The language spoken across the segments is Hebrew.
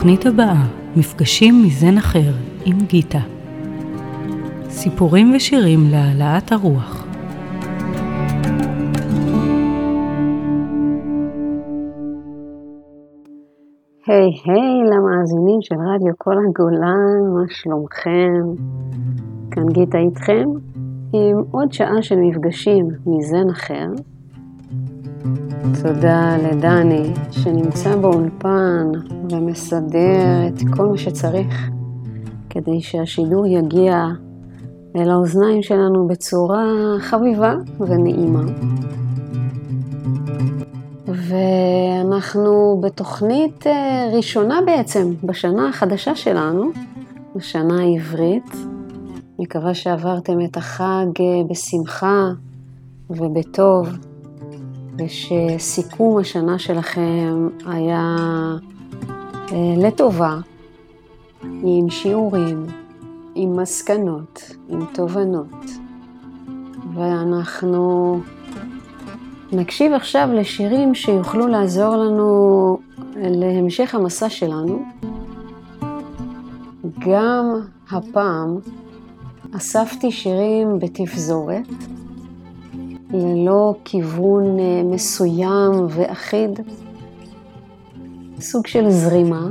בתוכנית הבאה, מפגשים מזן אחר עם גיטה. סיפורים ושירים להעלאת הרוח. היי hey, היי hey, למאזינים של רדיו כל הגולן, מה שלומכם? כאן גיטה איתכם עם עוד שעה של מפגשים מזן אחר. תודה לדני שנמצא באולפן ומסדר את כל מה שצריך כדי שהשידור יגיע אל האוזניים שלנו בצורה חביבה ונעימה. ואנחנו בתוכנית אה, ראשונה בעצם בשנה החדשה שלנו, בשנה העברית. מקווה שעברתם את החג אה, בשמחה ובטוב, ושסיכום השנה שלכם היה אה, לטובה, עם שיעורים, עם מסקנות, עם תובנות. ואנחנו נקשיב עכשיו לשירים שיוכלו לעזור לנו להמשך המסע שלנו. גם הפעם אספתי שירים בתפזורת, ללא כיוון אה, מסוים ואחיד, סוג של זרימה,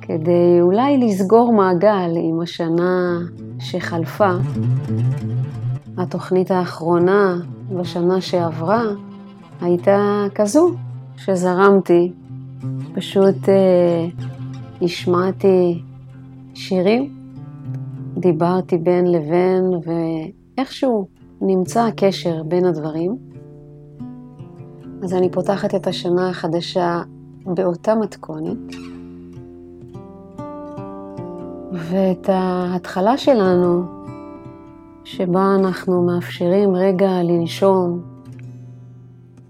כדי אולי לסגור מעגל עם השנה שחלפה. התוכנית האחרונה בשנה שעברה הייתה כזו שזרמתי, פשוט אה, השמעתי שירים, דיברתי בין לבין ואיכשהו נמצא הקשר בין הדברים. אז אני פותחת את השנה החדשה באותה מתכונת. ואת ההתחלה שלנו שבה אנחנו מאפשרים רגע לנשום,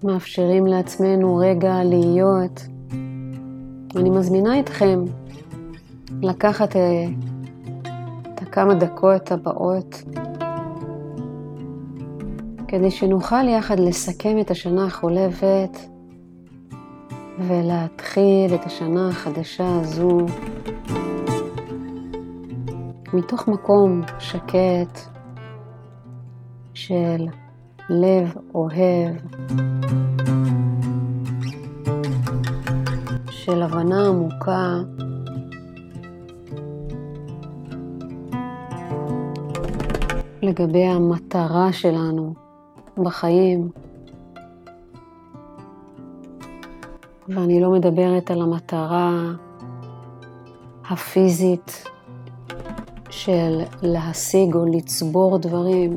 מאפשרים לעצמנו רגע להיות. אני מזמינה אתכם לקחת אה, את הכמה דקות הבאות כדי שנוכל יחד לסכם את השנה החולפת ולהתחיל את השנה החדשה הזו מתוך מקום שקט, של לב אוהב, של הבנה עמוקה. לגבי המטרה שלנו בחיים. ואני לא מדברת על המטרה הפיזית של להשיג או לצבור דברים,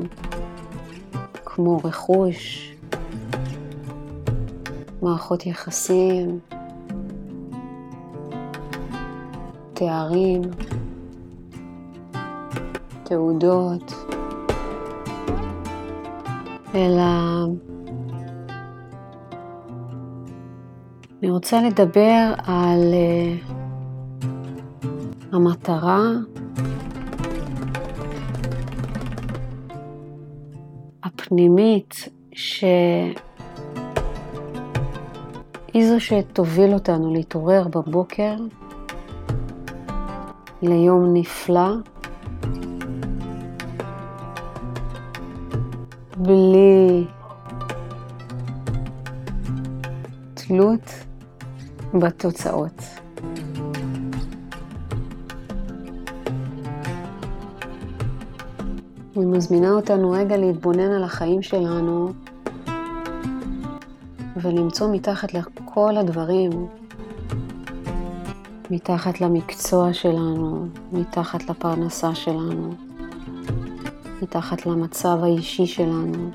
כמו רכוש, מערכות יחסים, תארים, תעודות, אלא אני רוצה לדבר על uh, המטרה. הפנימית שהיא זו שתוביל אותנו להתעורר בבוקר ליום נפלא, בלי תלות בתוצאות. אני מזמינה אותנו רגע להתבונן על החיים שלנו ולמצוא מתחת לכל הדברים, מתחת למקצוע שלנו, מתחת לפרנסה שלנו, מתחת למצב האישי שלנו,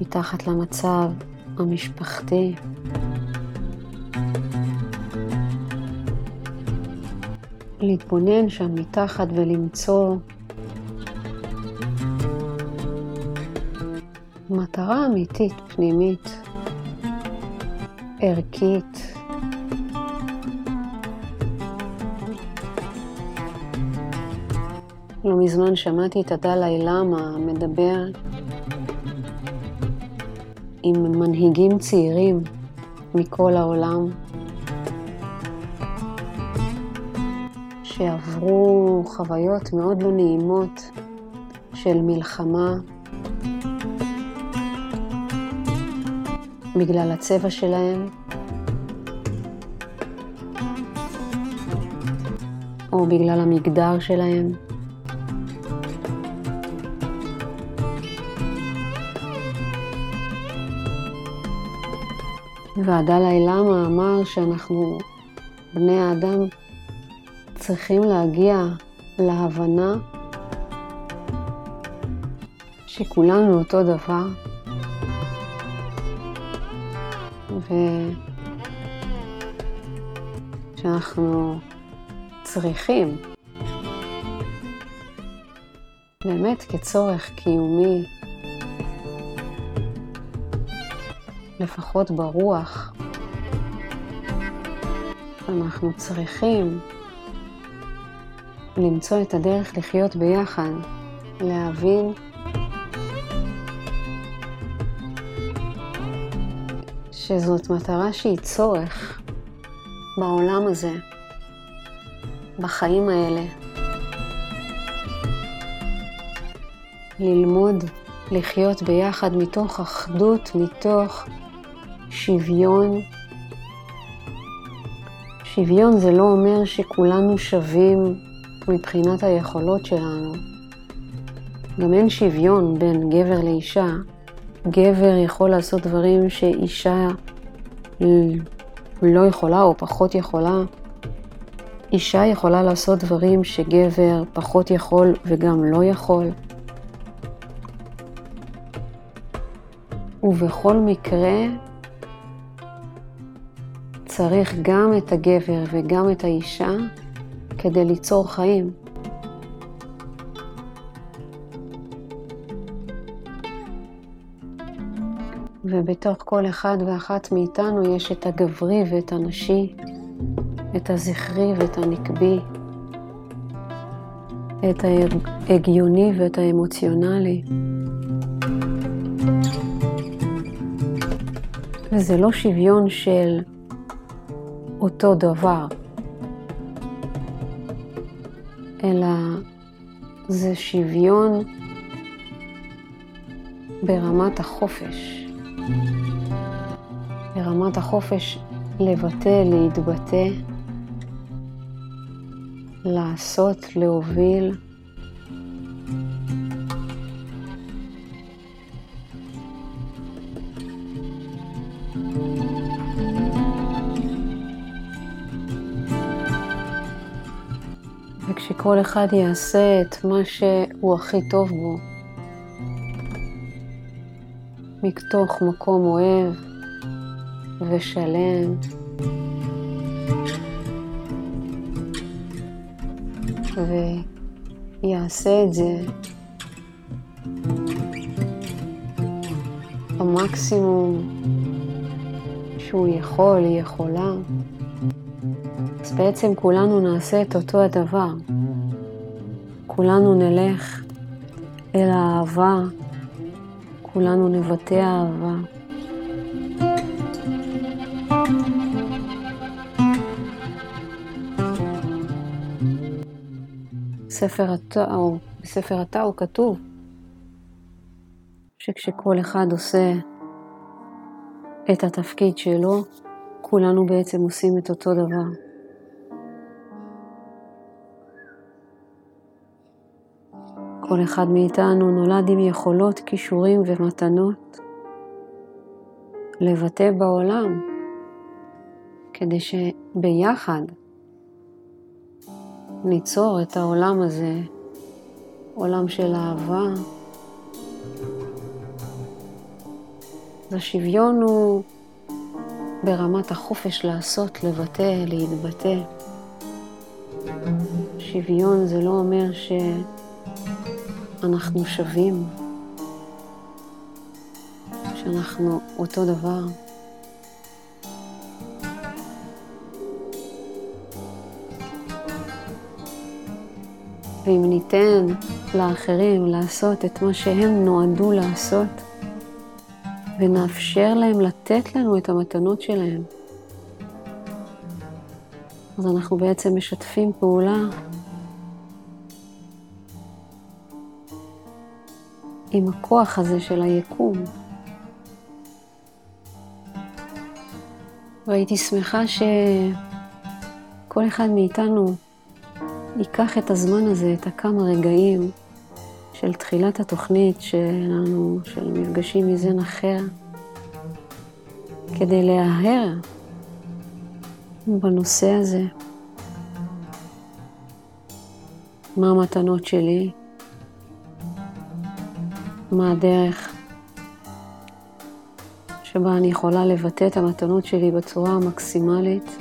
מתחת למצב המשפחתי. להתבונן שם מתחת ולמצוא מטרה אמיתית, פנימית, ערכית. לא מזמן שמעתי את הדלאי למה מדבר עם מנהיגים צעירים מכל העולם, שעברו חוויות מאוד לא נעימות של מלחמה בגלל הצבע שלהם, או בגלל המגדר שלהם. והדלאי למה אמר שאנחנו, בני האדם, צריכים להגיע להבנה שכולנו אותו דבר, ושאנחנו צריכים, באמת כצורך קיומי, לפחות ברוח, אנחנו צריכים למצוא את הדרך לחיות ביחד, להבין שזאת מטרה שהיא צורך בעולם הזה, בחיים האלה. ללמוד לחיות ביחד מתוך אחדות, מתוך שוויון. שוויון זה לא אומר שכולנו שווים מבחינת היכולות שלנו. גם אין שוויון בין גבר לאישה. גבר יכול לעשות דברים שאישה לא יכולה או פחות יכולה. אישה יכולה לעשות דברים שגבר פחות יכול וגם לא יכול. ובכל מקרה צריך גם את הגבר וגם את האישה כדי ליצור חיים. ובתוך כל אחד ואחת מאיתנו יש את הגברי ואת הנשי, את הזכרי ואת הנקבי, את ההגיוני ואת האמוציונלי. וזה לא שוויון של אותו דבר, אלא זה שוויון ברמת החופש. ברמת החופש לבטא, להתבטא, לעשות, להוביל. וכשכל אחד יעשה את מה שהוא הכי טוב בו, מתוך מקום אוהב ושלם, ויעשה את זה במקסימום שהוא יכול, היא יכולה. אז בעצם כולנו נעשה את אותו הדבר. כולנו נלך אל האהבה, כולנו נבטא אהבה. ספר התאו, בספר התאו כתוב שכשכל אחד עושה את התפקיד שלו, כולנו בעצם עושים את אותו דבר. כל אחד מאיתנו נולד עם יכולות, כישורים ומתנות לבטא בעולם, כדי שביחד ניצור את העולם הזה, עולם של אהבה. אז השוויון הוא ברמת החופש לעשות, לבטא, להתבטא. שוויון זה לא אומר שאנחנו שווים, שאנחנו אותו דבר. ואם ניתן לאחרים לעשות את מה שהם נועדו לעשות, ונאפשר להם לתת לנו את המתנות שלהם. אז אנחנו בעצם משתפים פעולה עם הכוח הזה של היקום. והייתי שמחה שכל אחד מאיתנו ייקח את הזמן הזה, את הכמה רגעים של תחילת התוכנית שלנו, של מפגשים מזן אחר, כדי להרהר בנושא הזה. מה המתנות שלי? מה הדרך שבה אני יכולה לבטא את המתנות שלי בצורה המקסימלית?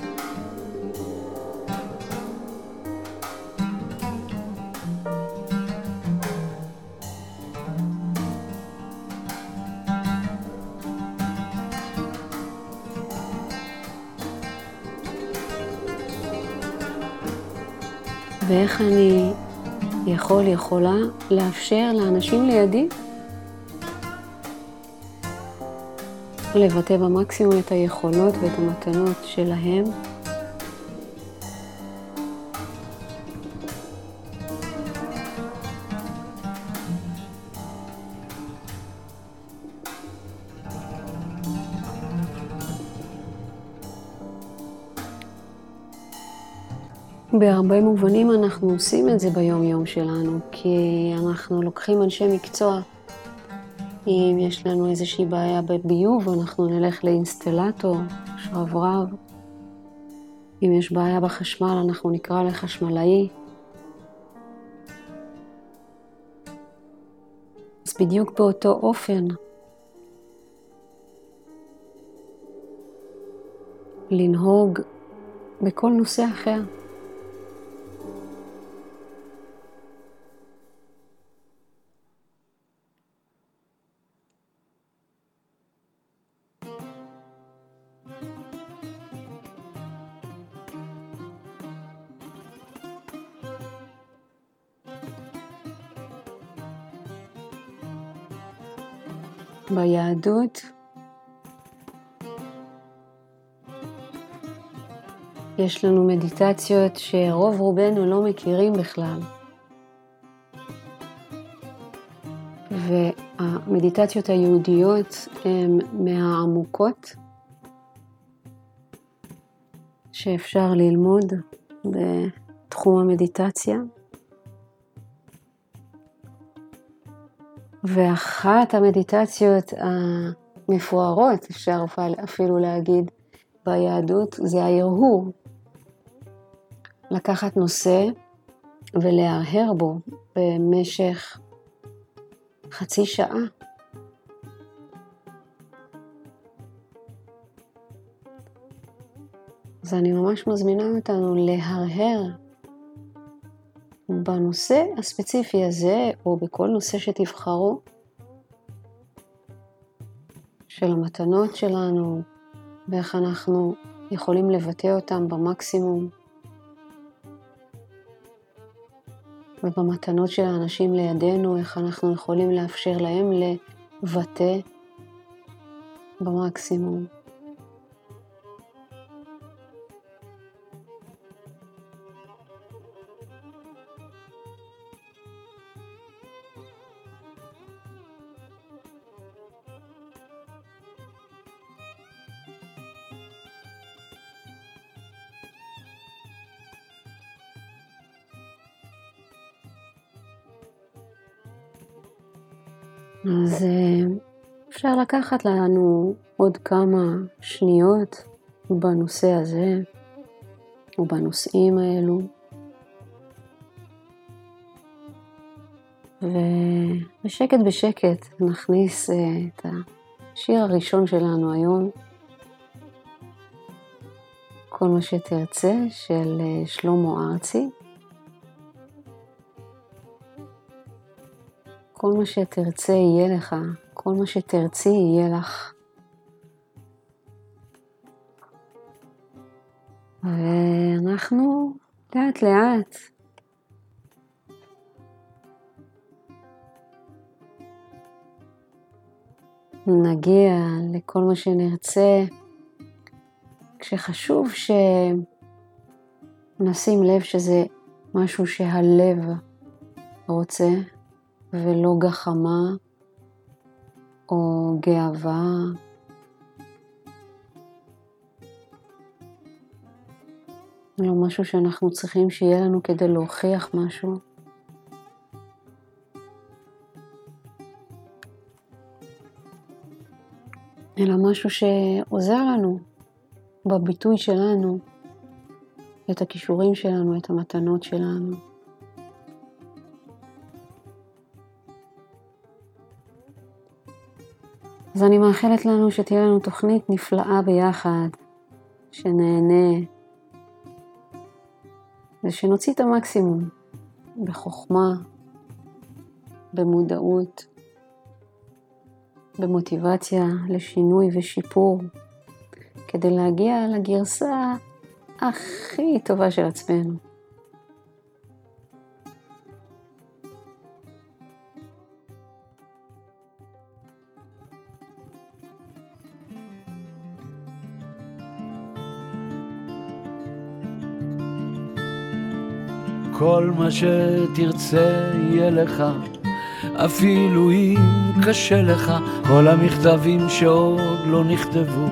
ואיך אני יכול, יכולה לאפשר לאנשים לידי לבטא במקסימום את היכולות ואת המתנות שלהם. בהרבה מובנים אנחנו עושים את זה ביום-יום שלנו, כי אנחנו לוקחים אנשי מקצוע. אם יש לנו איזושהי בעיה בביוב, אנחנו נלך לאינסטלטור, שרברב. אם יש בעיה בחשמל, אנחנו נקרא לחשמלאי. אז בדיוק באותו אופן, לנהוג בכל נושא אחר. ביהדות יש לנו מדיטציות שרוב רובנו לא מכירים בכלל. והמדיטציות היהודיות הן מהעמוקות שאפשר ללמוד בתחום המדיטציה. ואחת המדיטציות המפוארות, אפשר אפילו להגיד, ביהדות, זה ההרהור. לקחת נושא ולהרהר בו במשך חצי שעה. אז אני ממש מזמינה אותנו להרהר בנושא הספציפי הזה, או בכל נושא שתבחרו, של המתנות שלנו, ואיך אנחנו יכולים לבטא אותם במקסימום, ובמתנות של האנשים לידינו, איך אנחנו יכולים לאפשר להם לבטא במקסימום. אפשר לקחת לנו עוד כמה שניות בנושא הזה, או בנושאים האלו. ובשקט בשקט נכניס אה, את השיר הראשון שלנו היום, כל מה שתרצה, של אה, שלמה ארצי. כל מה שתרצה יהיה לך, כל מה שתרצי יהיה לך. ואנחנו לאט לאט נגיע לכל מה שנרצה, כשחשוב שנשים לב שזה משהו שהלב רוצה ולא גחמה או גאווה. לא משהו שאנחנו צריכים שיהיה לנו כדי להוכיח משהו. אלא משהו שעוזר לנו בביטוי שלנו, את הכישורים שלנו, את המתנות שלנו. אז אני מאחלת לנו שתהיה לנו תוכנית נפלאה ביחד, שנהנה, ושנוציא את המקסימום בחוכמה, במודעות, במוטיבציה לשינוי ושיפור, כדי להגיע לגרסה הכי טובה של עצמנו. כל מה שתרצה יהיה לך, אפילו אם קשה לך, כל המכתבים שעוד לא נכתבו,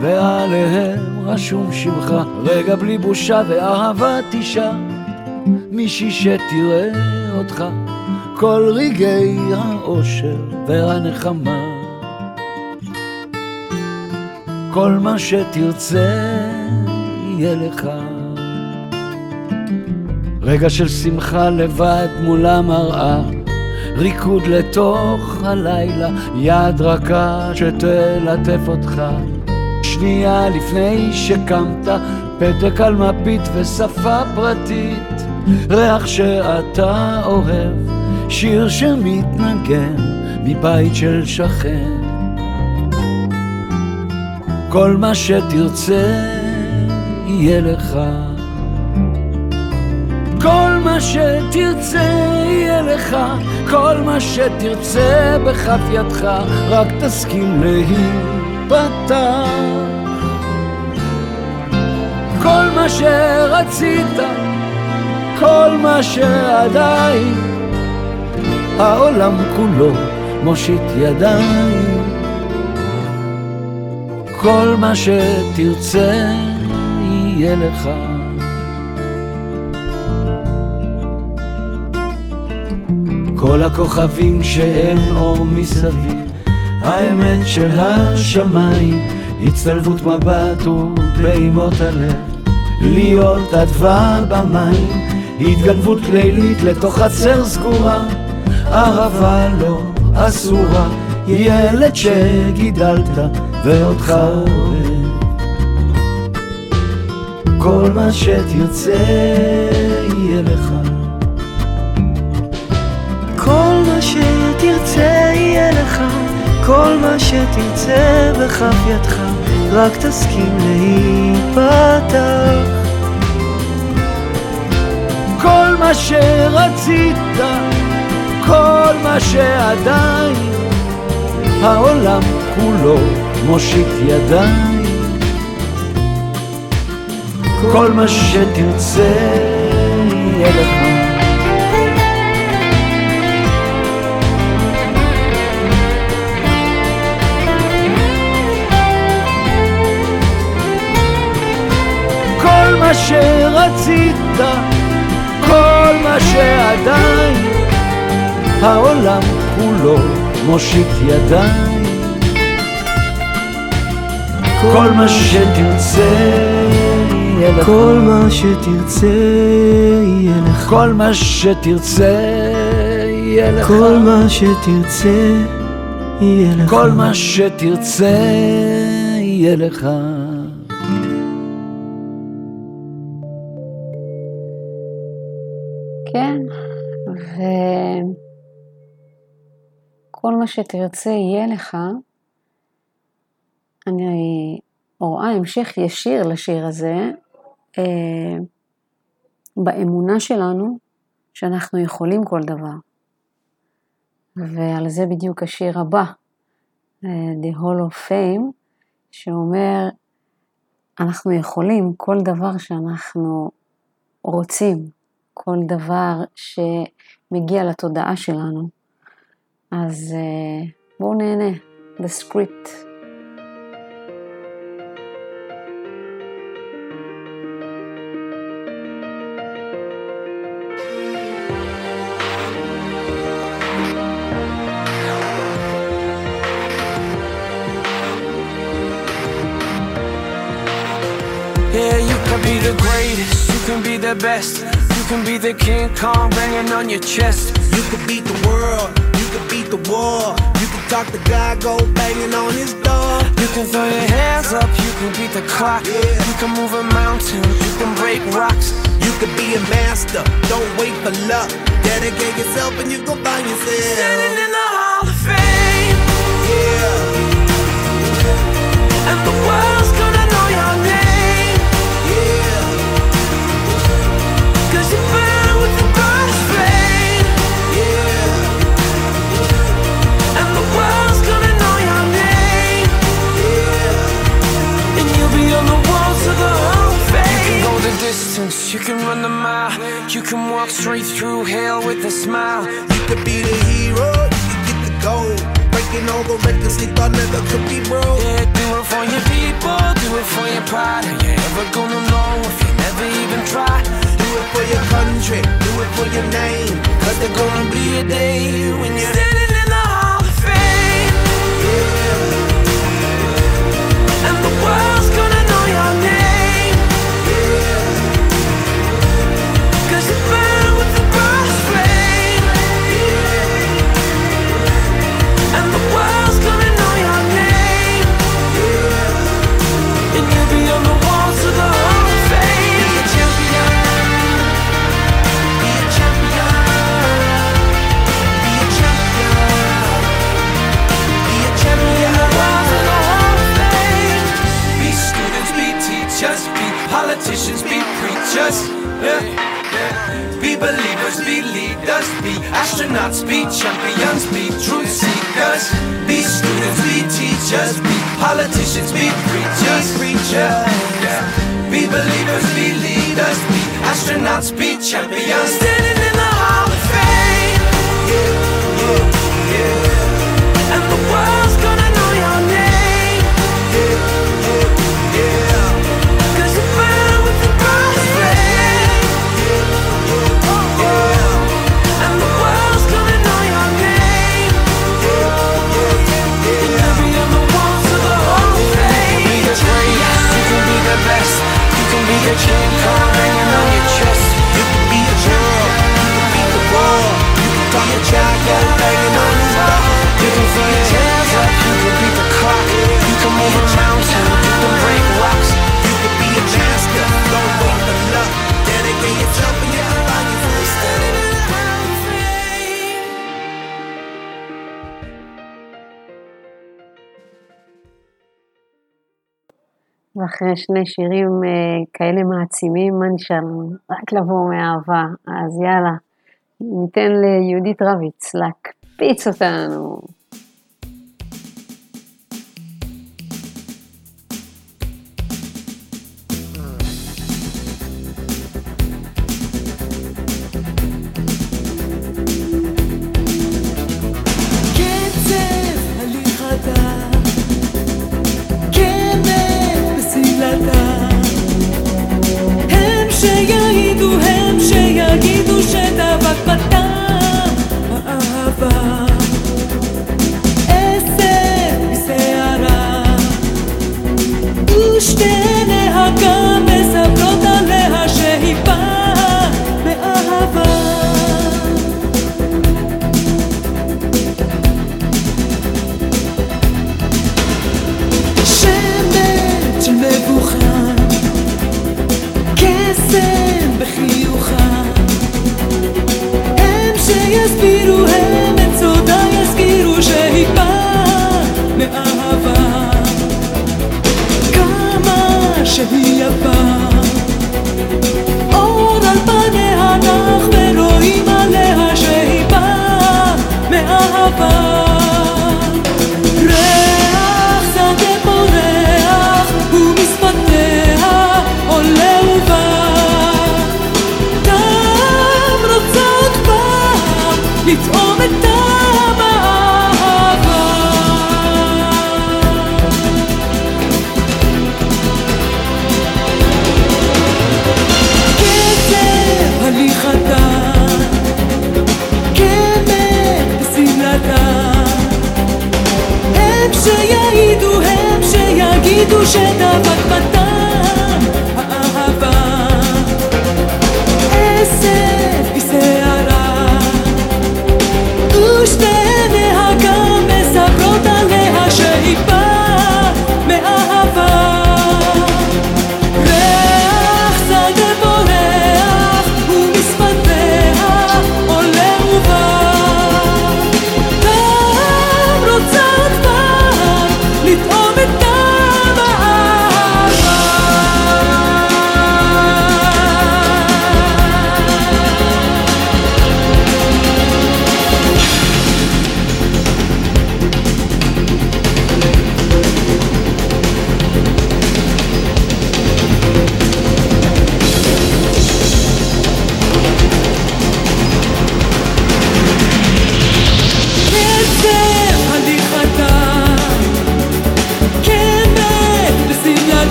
ועליהם רשום שמך, רגע בלי בושה ואהבת אישה, מישהי שתראה אותך, כל רגעי האושר והנחמה. כל מה שתרצה יהיה לך. רגע של שמחה לבד מול המראה, ריקוד לתוך הלילה, יד רכה שתלטף אותך. שנייה לפני שקמת, פתק על מפית ושפה פרטית, ריח שאתה אוהב, שיר שמתנגן מבית של שכן. כל מה שתרצה יהיה לך. כל מה שתרצה יהיה לך, כל מה שתרצה בכף ידך, רק תסכים להיפתח. כל מה שרצית, כל מה שעדיין, העולם כולו מושיט ידיים. כל מה שתרצה יהיה לך. כל הכוכבים שאין אור מסביב, האמת של השמיים, הצטלבות מבט ופעימות הלב, להיות אדווה במים, התגנבות לילית לתוך חצר סגורה, אהבה לא אסורה, ילד שגידלת ואותך אוהב. כל מה שתרצה יהיה לך. שתרצה יהיה לך, כל מה שתרצה בכף ידך, רק תסכים להיפתח. כל מה שרצית, כל מה שעדיין, העולם כולו מושיט ידיים. כל מה שתרצה שרצית, כל מה שעדיין, העולם כולו מושיט ידיים. כל מה שתרצה יהיה לך. כל מה שתרצה יהיה לך. כל מה שתרצה יהיה לך. כל מה שתרצה יהיה לך. כל מה שתרצה יהיה לך. מה שתרצה יהיה לך, אני רואה המשך ישיר לשיר הזה, אה, באמונה שלנו שאנחנו יכולים כל דבר. ועל זה בדיוק השיר הבא. The Hall of Fame, שאומר, אנחנו יכולים כל דבר שאנחנו רוצים, כל דבר שמגיע לתודעה שלנו. אז בואו נהנה, The Script. the best. You can be the King Kong banging on your chest. You can beat the world. You can beat the war. You can talk to God, go banging on his door. You can throw your hands up. You can beat the clock. Yeah. You can move a mountain. You can break rocks. You can be a master. Don't wait for luck. Dedicate yourself and you go find yourself. Standing in the Hall of Fame. Yeah. And the distance, you can run the mile. You can walk straight through hell with a smile. You could be the hero, you can get the gold. Breaking all the records they thought never could be broke. Yeah, do it for your people, do it for your pride. Are you ever gonna know if you never even try? Do it for your country, do it for your name. Cause there's gonna be a day when you're standing in the Hall of Fame. Yeah. And the world's astronauts, be champions, be truth seekers. Be students, be teachers, be politicians, be preachers, preachers. Be believers, be leaders, be astronauts, be champions. get you. ואחרי שני שירים אה, כאלה מעצימים, מה נשאר לנו? רק לבוא מאהבה. אז יאללה, ניתן ליהודית רביץ להקפיץ אותנו.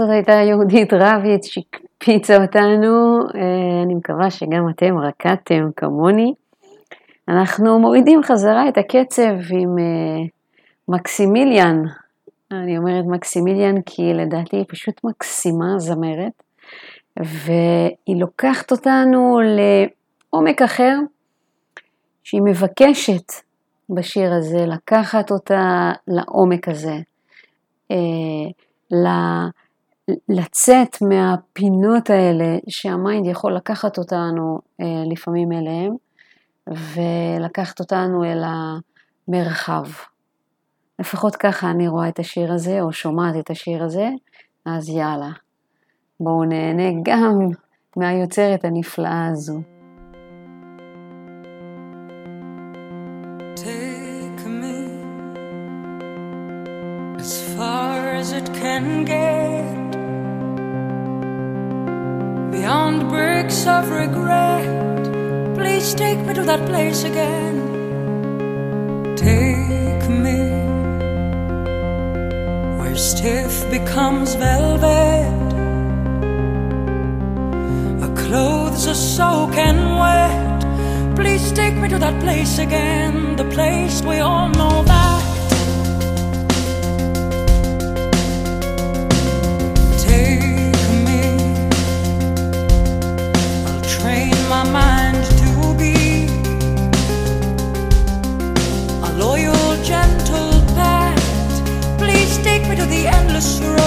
זאת הייתה יהודית רביץ שהקפיצה אותנו, אה, אני מקווה שגם אתם רקדתם כמוני. אנחנו מורידים חזרה את הקצב עם אה, מקסימיליאן. אני אומרת מקסימיליאן כי לדעתי היא פשוט מקסימה זמרת, והיא לוקחת אותנו לעומק אחר, שהיא מבקשת בשיר הזה לקחת אותה לעומק הזה. אה, ל- לצאת מהפינות האלה שהמיינד יכול לקחת אותנו אה, לפעמים אליהם, ולקחת אותנו אל המרחב. לפחות ככה אני רואה את השיר הזה, או שומעת את השיר הזה, אז יאללה, בואו נהנה גם מהיוצרת הנפלאה הזו. Take me as far as it can get beyond bricks of regret. Please take me to that place again. Take me where stiff becomes velvet. Our clothes are soaking wet. Please take me to that place again, the place we all know that. sure.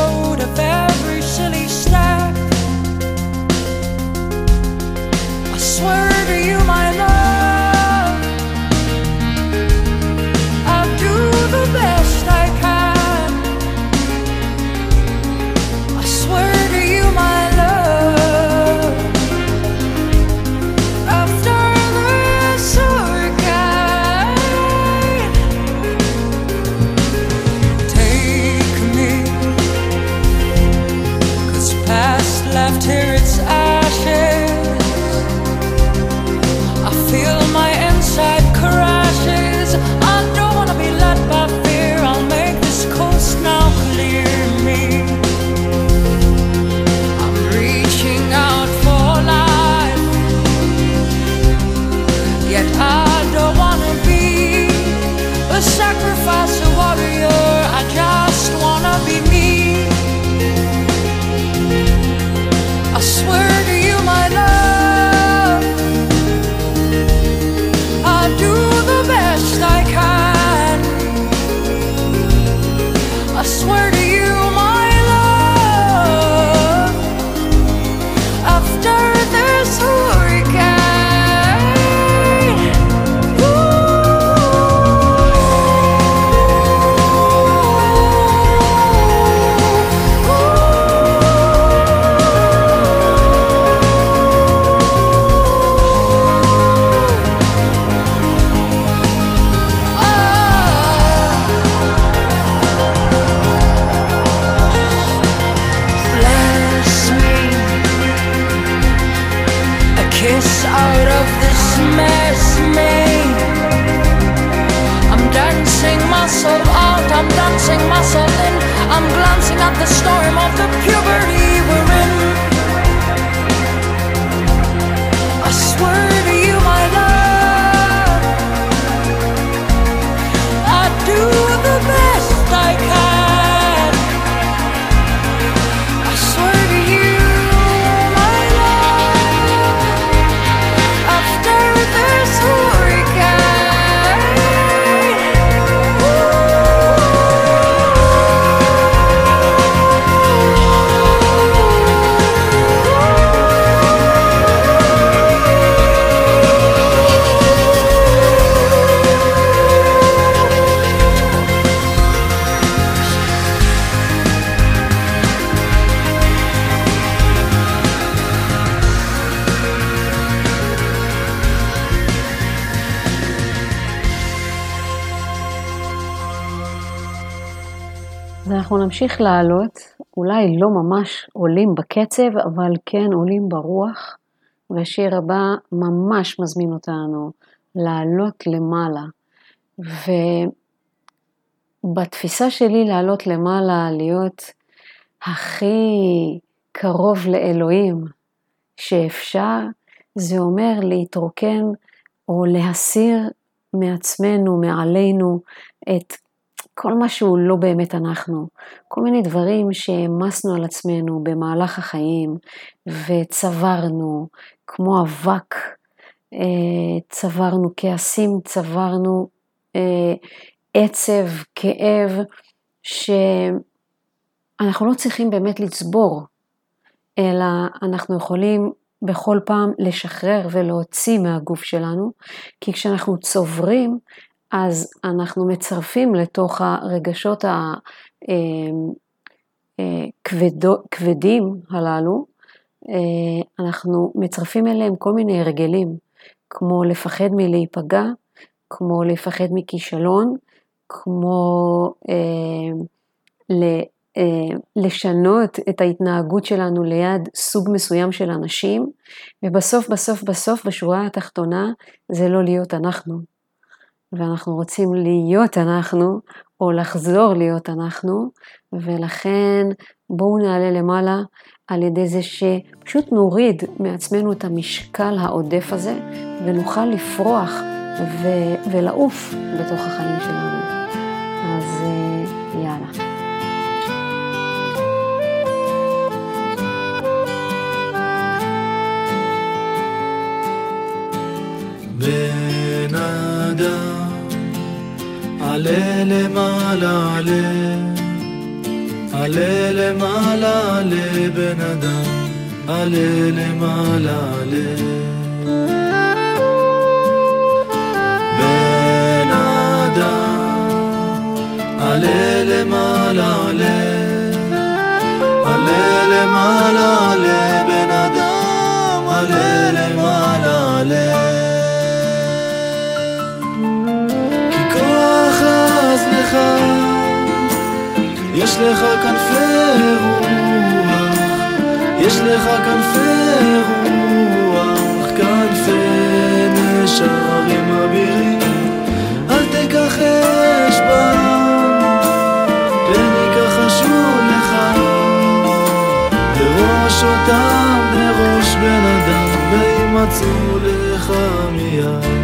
נמשיך לעלות, אולי לא ממש עולים בקצב, אבל כן עולים ברוח, והשיר הבא ממש מזמין אותנו לעלות למעלה. ובתפיסה שלי לעלות למעלה, להיות הכי קרוב לאלוהים שאפשר, זה אומר להתרוקן או להסיר מעצמנו, מעלינו, את כל מה שהוא לא באמת אנחנו, כל מיני דברים שהעמסנו על עצמנו במהלך החיים וצברנו, כמו אבק, אה, צברנו כעסים, צברנו אה, עצב, כאב, שאנחנו לא צריכים באמת לצבור, אלא אנחנו יכולים בכל פעם לשחרר ולהוציא מהגוף שלנו, כי כשאנחנו צוברים, אז אנחנו מצרפים לתוך הרגשות הכבדים הללו, אנחנו מצרפים אליהם כל מיני הרגלים, כמו לפחד מלהיפגע, כמו לפחד מכישלון, כמו לשנות את ההתנהגות שלנו ליד סוג מסוים של אנשים, ובסוף בסוף בסוף בשורה התחתונה זה לא להיות אנחנו. ואנחנו רוצים להיות אנחנו, או לחזור להיות אנחנו, ולכן בואו נעלה למעלה על ידי זה שפשוט נוריד מעצמנו את המשקל העודף הזה, ונוכל לפרוח ו- ולעוף בתוך החיים שלנו. אז אה, יאללה. בן אדם עלה למעלה עלה, עלה למעלה עלה בן אדם, עלה למעלה עלה. בן אדם. עלה למעלה עלה, עלה למעלה עלה בן אדם, עלה למעלה עלה. יש לך כנפי רוח, יש לך כנפי רוח, כנפי נשרים אבירים, אל תכחש בם, פן יכחשו לך, בראש אותם בראש בן אדם, וימצאו לך מיד.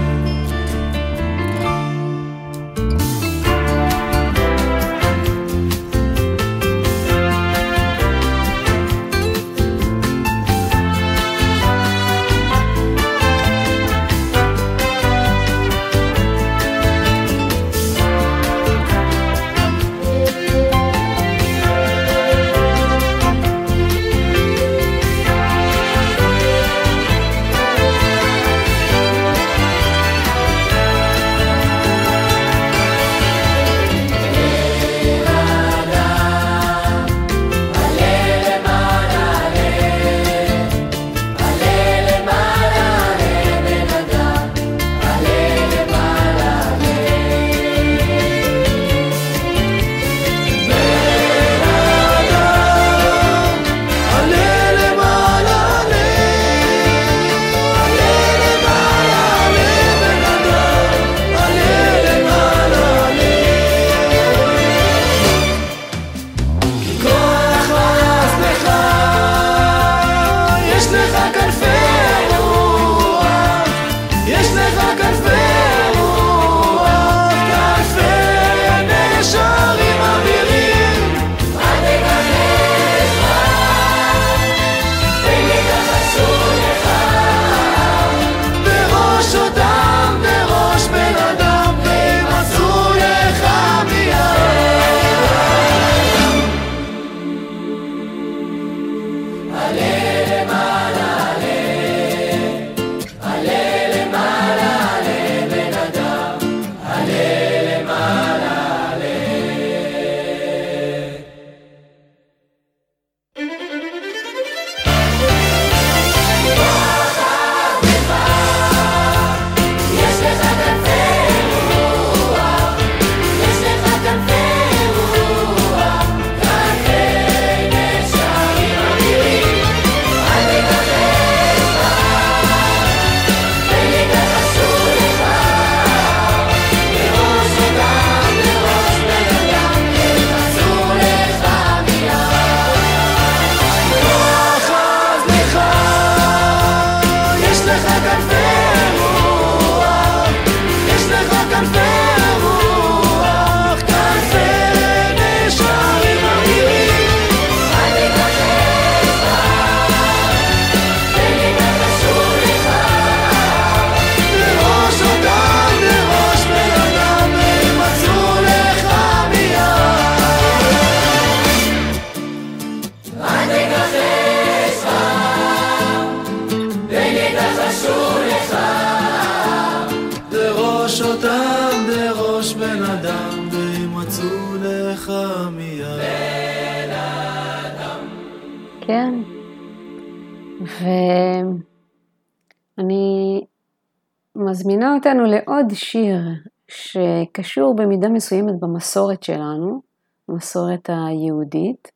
מזמינה אותנו לעוד שיר שקשור במידה מסוימת במסורת שלנו, המסורת היהודית.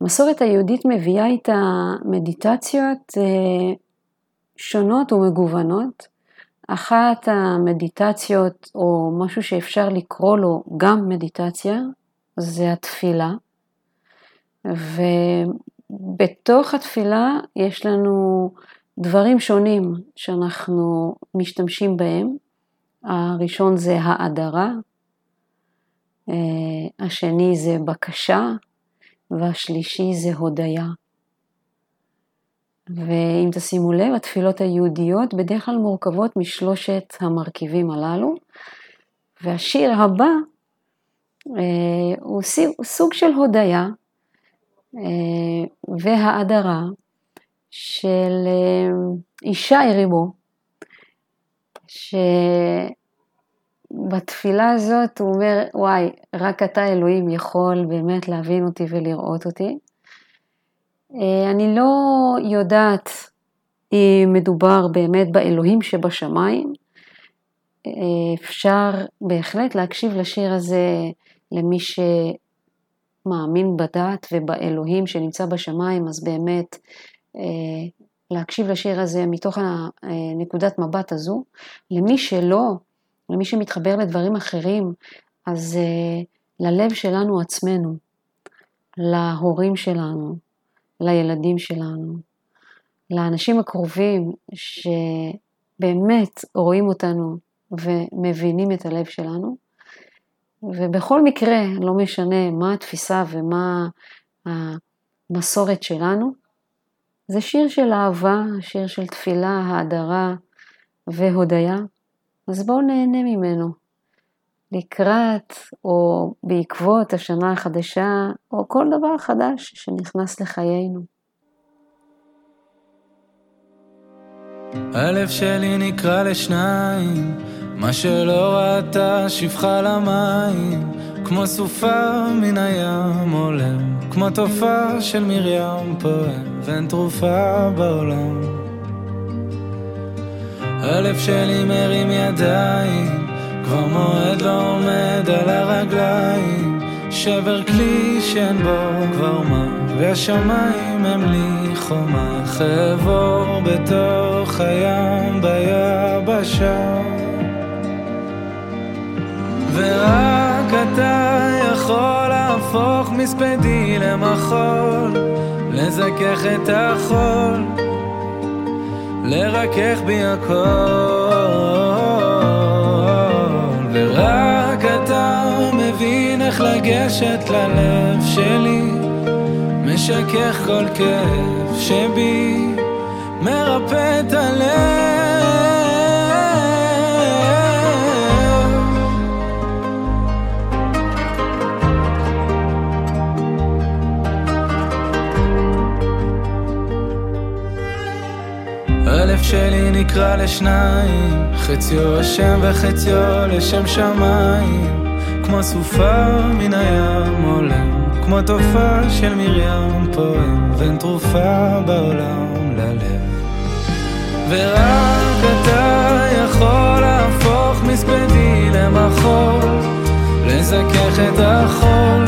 המסורת היהודית מביאה איתה מדיטציות אה, שונות ומגוונות. אחת המדיטציות, או משהו שאפשר לקרוא לו גם מדיטציה, זה התפילה. ובתוך התפילה יש לנו דברים שונים שאנחנו משתמשים בהם. הראשון זה האדרה, אה, השני זה בקשה, והשלישי זה הודיה. ואם תשימו לב, התפילות היהודיות בדרך כלל מורכבות משלושת המרכיבים הללו, והשיר הבא אה, הוא סוג של הודיה אה, והאדרה של אה, אישה ריבו, שבתפילה הזאת הוא אומר, וואי, רק אתה אלוהים יכול באמת להבין אותי ולראות אותי. אה, אני לא יודעת אם מדובר באמת באלוהים שבשמיים. אה, אפשר בהחלט להקשיב לשיר הזה למי שמאמין בדת ובאלוהים שנמצא בשמיים, אז באמת להקשיב לשיר הזה מתוך הנקודת מבט הזו. למי שלא, למי שמתחבר לדברים אחרים, אז ללב שלנו עצמנו, להורים שלנו, לילדים שלנו, לאנשים הקרובים שבאמת רואים אותנו ומבינים את הלב שלנו. ובכל מקרה, לא משנה מה התפיסה ומה המסורת שלנו, זה שיר של אהבה, שיר של תפילה, האדרה והודיה, אז בואו נהנה ממנו. לקראת או בעקבות השנה החדשה, או כל דבר חדש שנכנס לחיינו. הלב שלי נקרא לשניים, מה שלא ראתה שפחה למים, כמו סופה מן הים עולם, כמו תופעה של מרים פועם, ואין תרופה בעולם. הלב שלי מרים ידיים, כבר מועד לא עומד על הרגליים, שבר כלי שאין בו כבר מה, והשמיים הם לי חומה, חבור בתוך הים ביבשה. ורק אתה יכול להפוך מספדי למחול, לזכך את החול, לרכך בי הכל. ורק אתה מבין איך לגשת ללב שלי, משכך כל כאב שבי, מרפא את הלב. שלי נקרא לשניים, חציו השם וחציו לשם שמיים, כמו סופה מן הים עולם, כמו תופעה של מרים. פועם, ואין תרופה בעולם ללב. ורק אתה יכול להפוך מספדי למחול, לזכך את החול,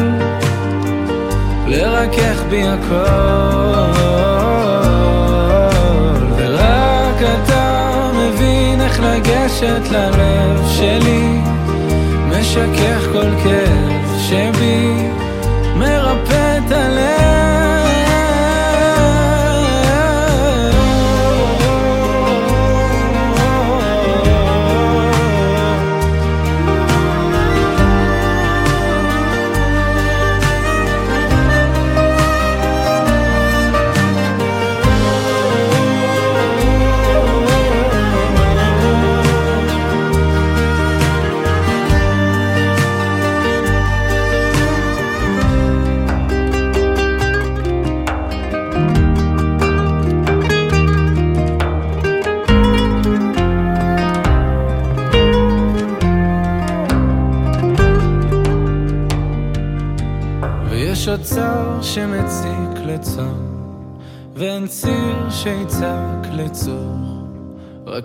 לרכך בי הכל. לגשת ללב שלי, משכך כל כאב שבי, מרפא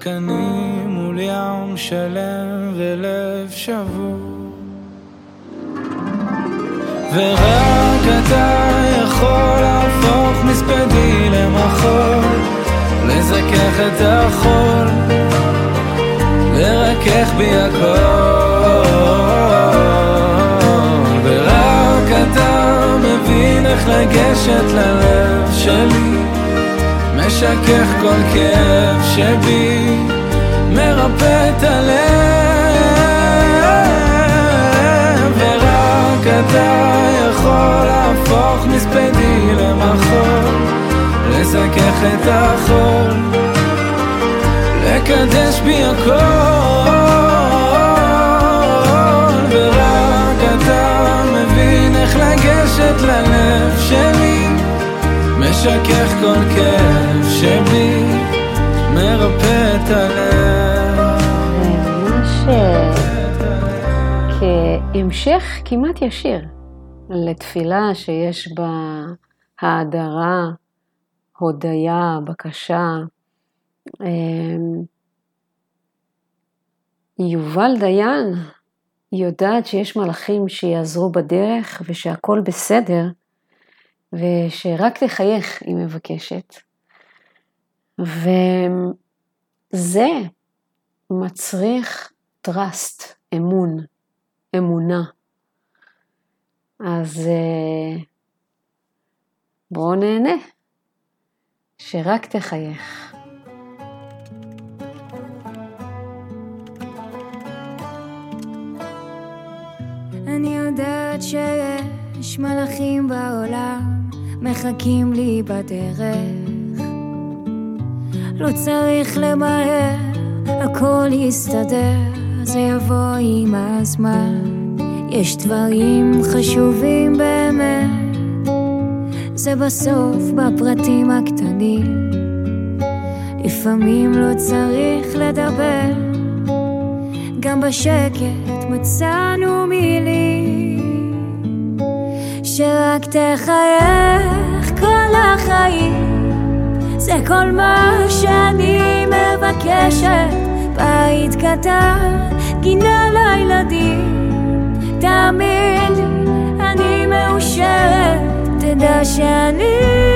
אני מול ים שלם ולב שבור. ורק אתה יכול להפוך מספדי למחול, לזכך את החול, לרכך בי הכל. ורק אתה מבין איך לגשת ללב שלי, משכך כל כאב שבי, מרפא את הלב. ורק אתה יכול להפוך מספדי למחול, לזכך את החול, לקדש בי הכל. ורק אתה מבין איך לגשת ללב שלי, משכך כל כאב שבי, מרפא את הלב. ממש כהמשך כמעט ישיר לתפילה שיש בה האדרה, הודיה, בקשה. אמ, יובל דיין יודעת שיש מלאכים שיעזרו בדרך ושהכול בסדר, ושרק תחייך היא מבקשת. וזה מצריך trust, אמון, אמונה. אז אה, בואו נהנה, שרק תחייך. אני יודעת שיש מלאכים בעולם מחכים לי בדרך. לא צריך למהר, הכל יסתדר, זה יבוא עם הזמן. יש דברים חשובים באמת, זה בסוף בפרטים הקטנים. לפעמים לא צריך לדבר, גם בשקט מצאנו מילים שרק תחייך זה כל מה שאני מבקשת בית קטן, גינה לילדים. תאמין לי, אני מאושרת. תדע שאני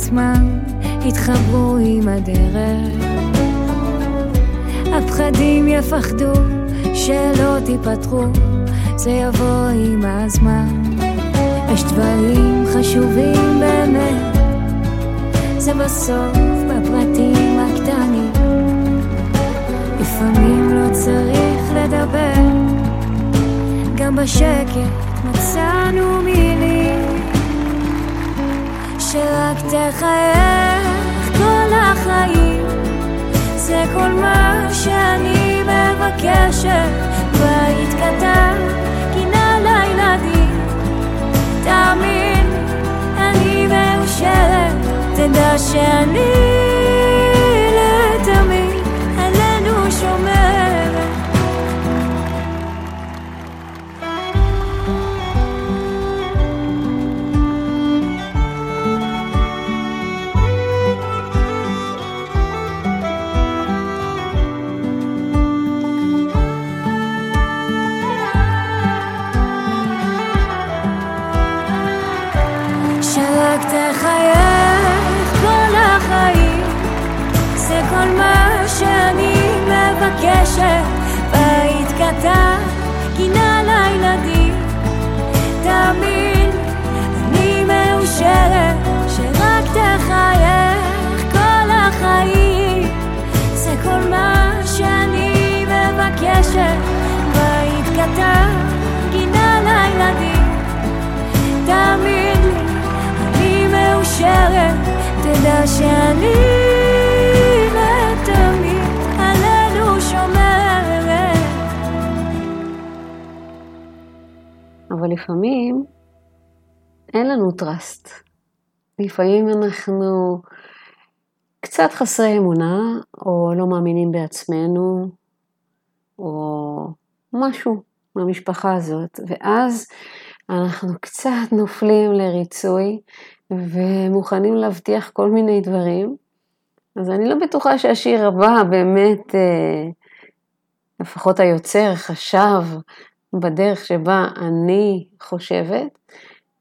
מעצמם יתחברו עם הדרך. הפחדים יפחדו, שלא תיפתחו, זה יבוא עם הזמן. יש דברים חשובים באמת, זה בסוף בפרטים הקטנים. לפעמים לא צריך לדבר, גם בשקט מצאנו מילים שרק תחייך כל החיים. זה כל מה שאני מבקשת. בית קטן, גינה לילדים. תאמין, אני מאושרת. תדע שאני קטן, גינה לילדים תאמין, אני מאושרת שרק תחייך כל החיים. זה כל מה שאני מבקשת. בית קטן, גינה לילדים תאמין לי, אני מאושרת, תדע שאני אבל לפעמים אין לנו טראסט. לפעמים אנחנו קצת חסרי אמונה, או לא מאמינים בעצמנו, או משהו מהמשפחה הזאת, ואז אנחנו קצת נופלים לריצוי ומוכנים להבטיח כל מיני דברים. אז אני לא בטוחה שהשיר הבא באמת, אה, לפחות היוצר חשב בדרך שבה אני חושבת,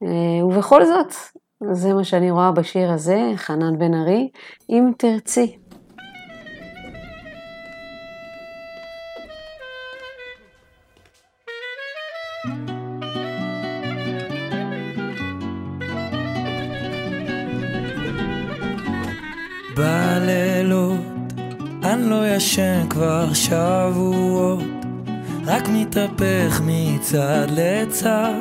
אה, ובכל זאת, זה מה שאני רואה בשיר הזה, חנן בן ארי, אם תרצי. בלילות אני לא ישן כבר שבועות, רק מתהפך מצד לצד,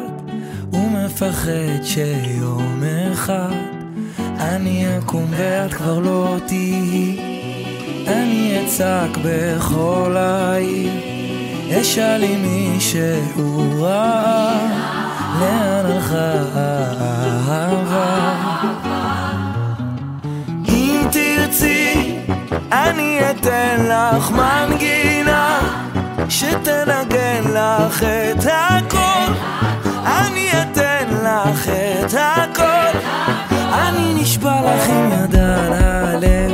ומפחד שיום אחד אני אקום ואת כבר לא תהיי. אני אצעק בכל העיר, אשאל אם מישהו ראה, לאן הלכה האהבה. אם תרצי, אני אתן לך מנגינה שתנגן לך את הכל. אני אתן לך את הכל. אני נשבע לך עם יד על הלב,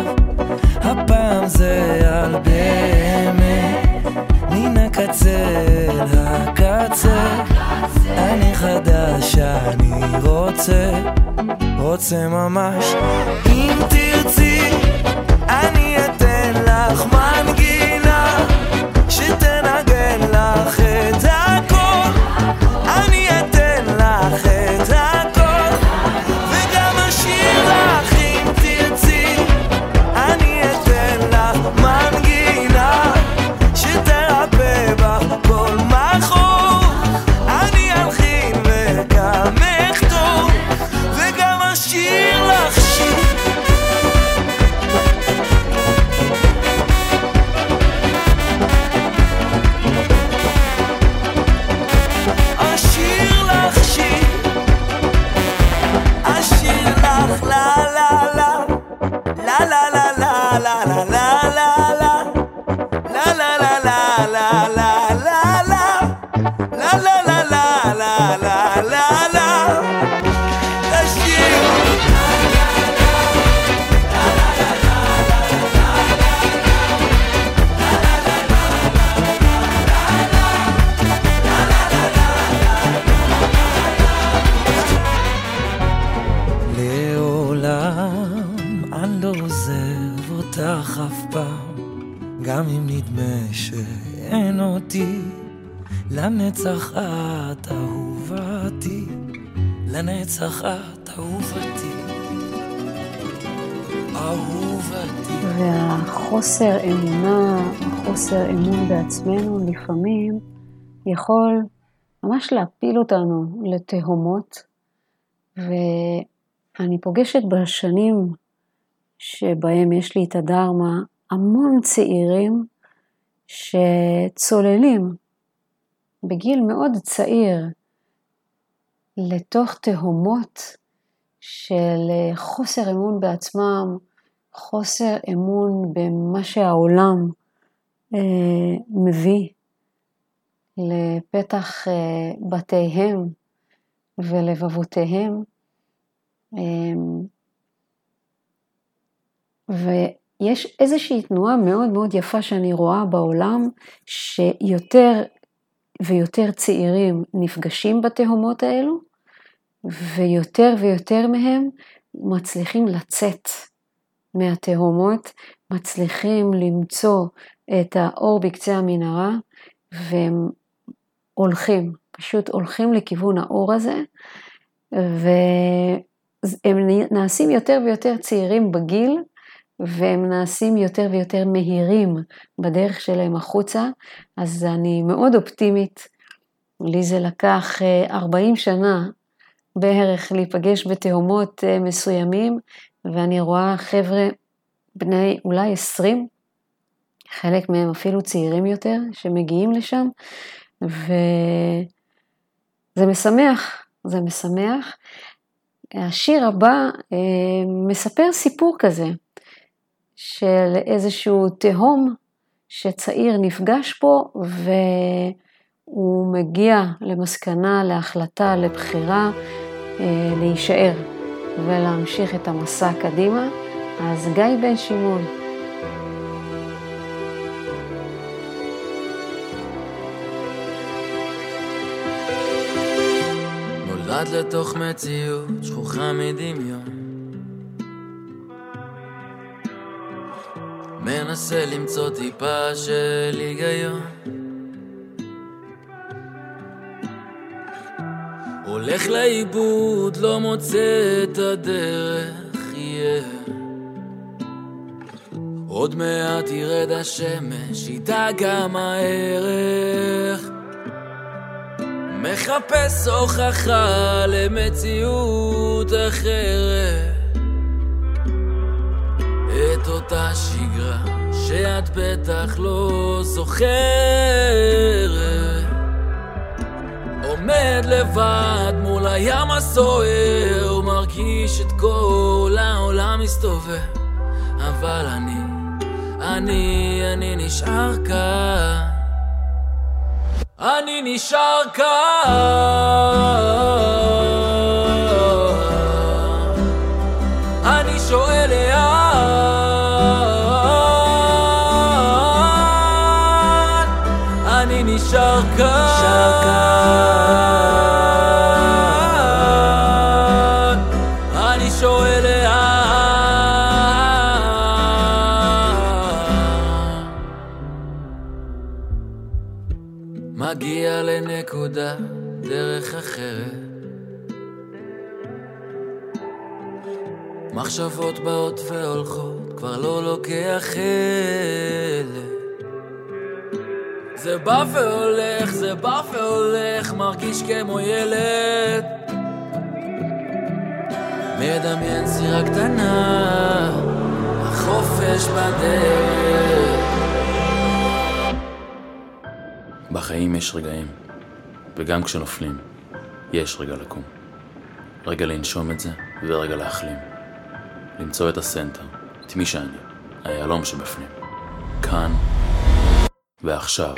הפעם זה על באמת. מן הקצה אל הקצה, אני חדש, אני רוצה, רוצה ממש. אם תרצי, אחר גם אם נדמה שאין אותי, לנצח את אהובתי, לנצח את אהובתי, אהובתי. והחוסר אמונה, החוסר אמון בעצמנו, לפעמים יכול ממש להפיל אותנו לתהומות. ואני פוגשת בשנים שבהם יש לי את הדרמה המון צעירים שצוללים בגיל מאוד צעיר לתוך תהומות של חוסר אמון בעצמם, חוסר אמון במה שהעולם אה, מביא לפתח אה, בתיהם ולבבותיהם. אה, ויש איזושהי תנועה מאוד מאוד יפה שאני רואה בעולם, שיותר ויותר צעירים נפגשים בתהומות האלו, ויותר ויותר מהם מצליחים לצאת מהתהומות, מצליחים למצוא את האור בקצה המנהרה, והם הולכים, פשוט הולכים לכיוון האור הזה, והם נעשים יותר ויותר צעירים בגיל, והם נעשים יותר ויותר מהירים בדרך שלהם החוצה, אז אני מאוד אופטימית. לי זה לקח 40 שנה בערך להיפגש בתהומות מסוימים, ואני רואה חבר'ה בני אולי 20, חלק מהם אפילו צעירים יותר, שמגיעים לשם, זה משמח, זה משמח. השיר הבא אה, מספר סיפור כזה של איזשהו תהום שצעיר נפגש בו והוא מגיע למסקנה, להחלטה, לבחירה אה, להישאר ולהמשיך את המסע קדימה. אז גיא בן שמעון. נולד לתוך מציאות שכוחה מדמיון מנסה למצוא טיפה של היגיון הולך לאיבוד, לא מוצא את הדרך, yeah. עוד מעט ירד השמש, איתה גם הערך. מחפש הוכחה למציאות אחרת. את אותה שגרה שאת בטח לא זוכרת. עומד לבד מול הים הסוער, מרגיש את כל העולם מסתובב, אבל אני, אני, אני נשאר כאן. אני נשאר כאן. אני שואל מחשבות באות והולכות, כבר לא לוקח חלק. זה בא והולך, זה בא והולך, מרגיש כמו ילד. מדמיין סירה קטנה, החופש בדרך. בחיים יש רגעים, וגם כשנופלים, יש רגע לקום. רגע לנשום את זה, ורגע להחלים. למצוא את הסנטר, את מי שאני, היהלום שבפנים. כאן ועכשיו.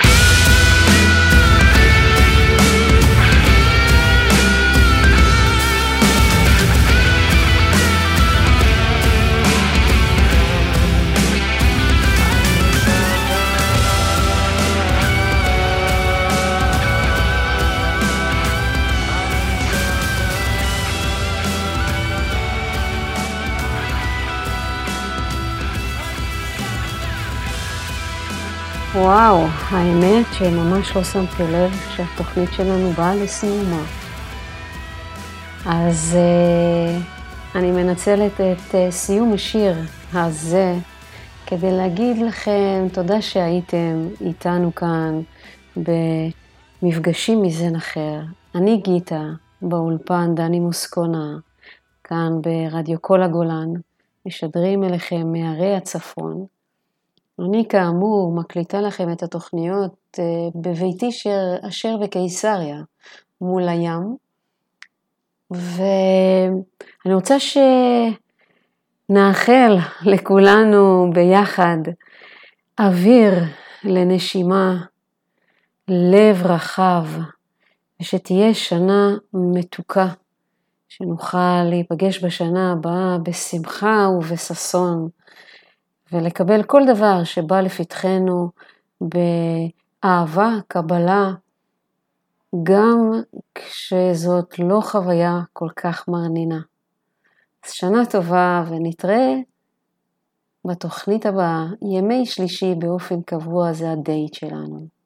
וואו, האמת שממש לא שמתי לב שהתוכנית שלנו באה לסיומה. אז uh, אני מנצלת את uh, סיום השיר הזה כדי להגיד לכם תודה שהייתם איתנו כאן במפגשים מזן אחר. אני גיטה, באולפן דני מוסקונה, כאן ברדיו כל הגולן, משדרים אליכם מהרי הצפון. אני כאמור מקליטה לכם את התוכניות בביתי שר, אשר בקיסריה, מול הים, ואני רוצה שנאחל לכולנו ביחד אוויר לנשימה, לב רחב, ושתהיה שנה מתוקה, שנוכל להיפגש בשנה הבאה בשמחה ובששון. ולקבל כל דבר שבא לפתחנו באהבה, קבלה, גם כשזאת לא חוויה כל כך מרנינה. אז שנה טובה ונתראה בתוכנית הבאה, ימי שלישי באופן קבוע זה הדייט שלנו.